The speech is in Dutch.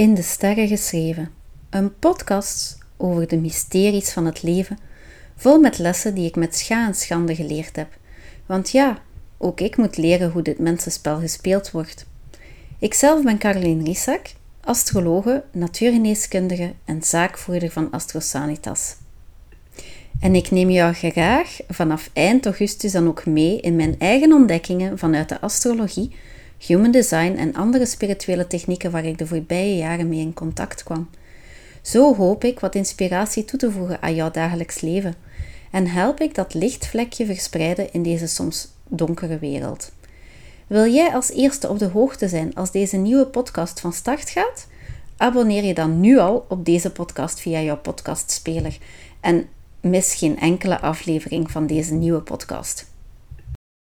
In de Sterren geschreven. Een podcast over de mysteries van het leven, vol met lessen die ik met scha en schande geleerd heb. Want ja, ook ik moet leren hoe dit mensenspel gespeeld wordt. Ikzelf ben Caroline Riesak, astrologe, natuurgeneeskundige en zaakvoerder van Astrosanitas. En ik neem jou graag vanaf eind augustus dan ook mee in mijn eigen ontdekkingen vanuit de astrologie human design en andere spirituele technieken waar ik de voorbije jaren mee in contact kwam. Zo hoop ik wat inspiratie toe te voegen aan jouw dagelijks leven en help ik dat lichtvlekje verspreiden in deze soms donkere wereld. Wil jij als eerste op de hoogte zijn als deze nieuwe podcast van start gaat? Abonneer je dan nu al op deze podcast via jouw podcastspeler en mis geen enkele aflevering van deze nieuwe podcast.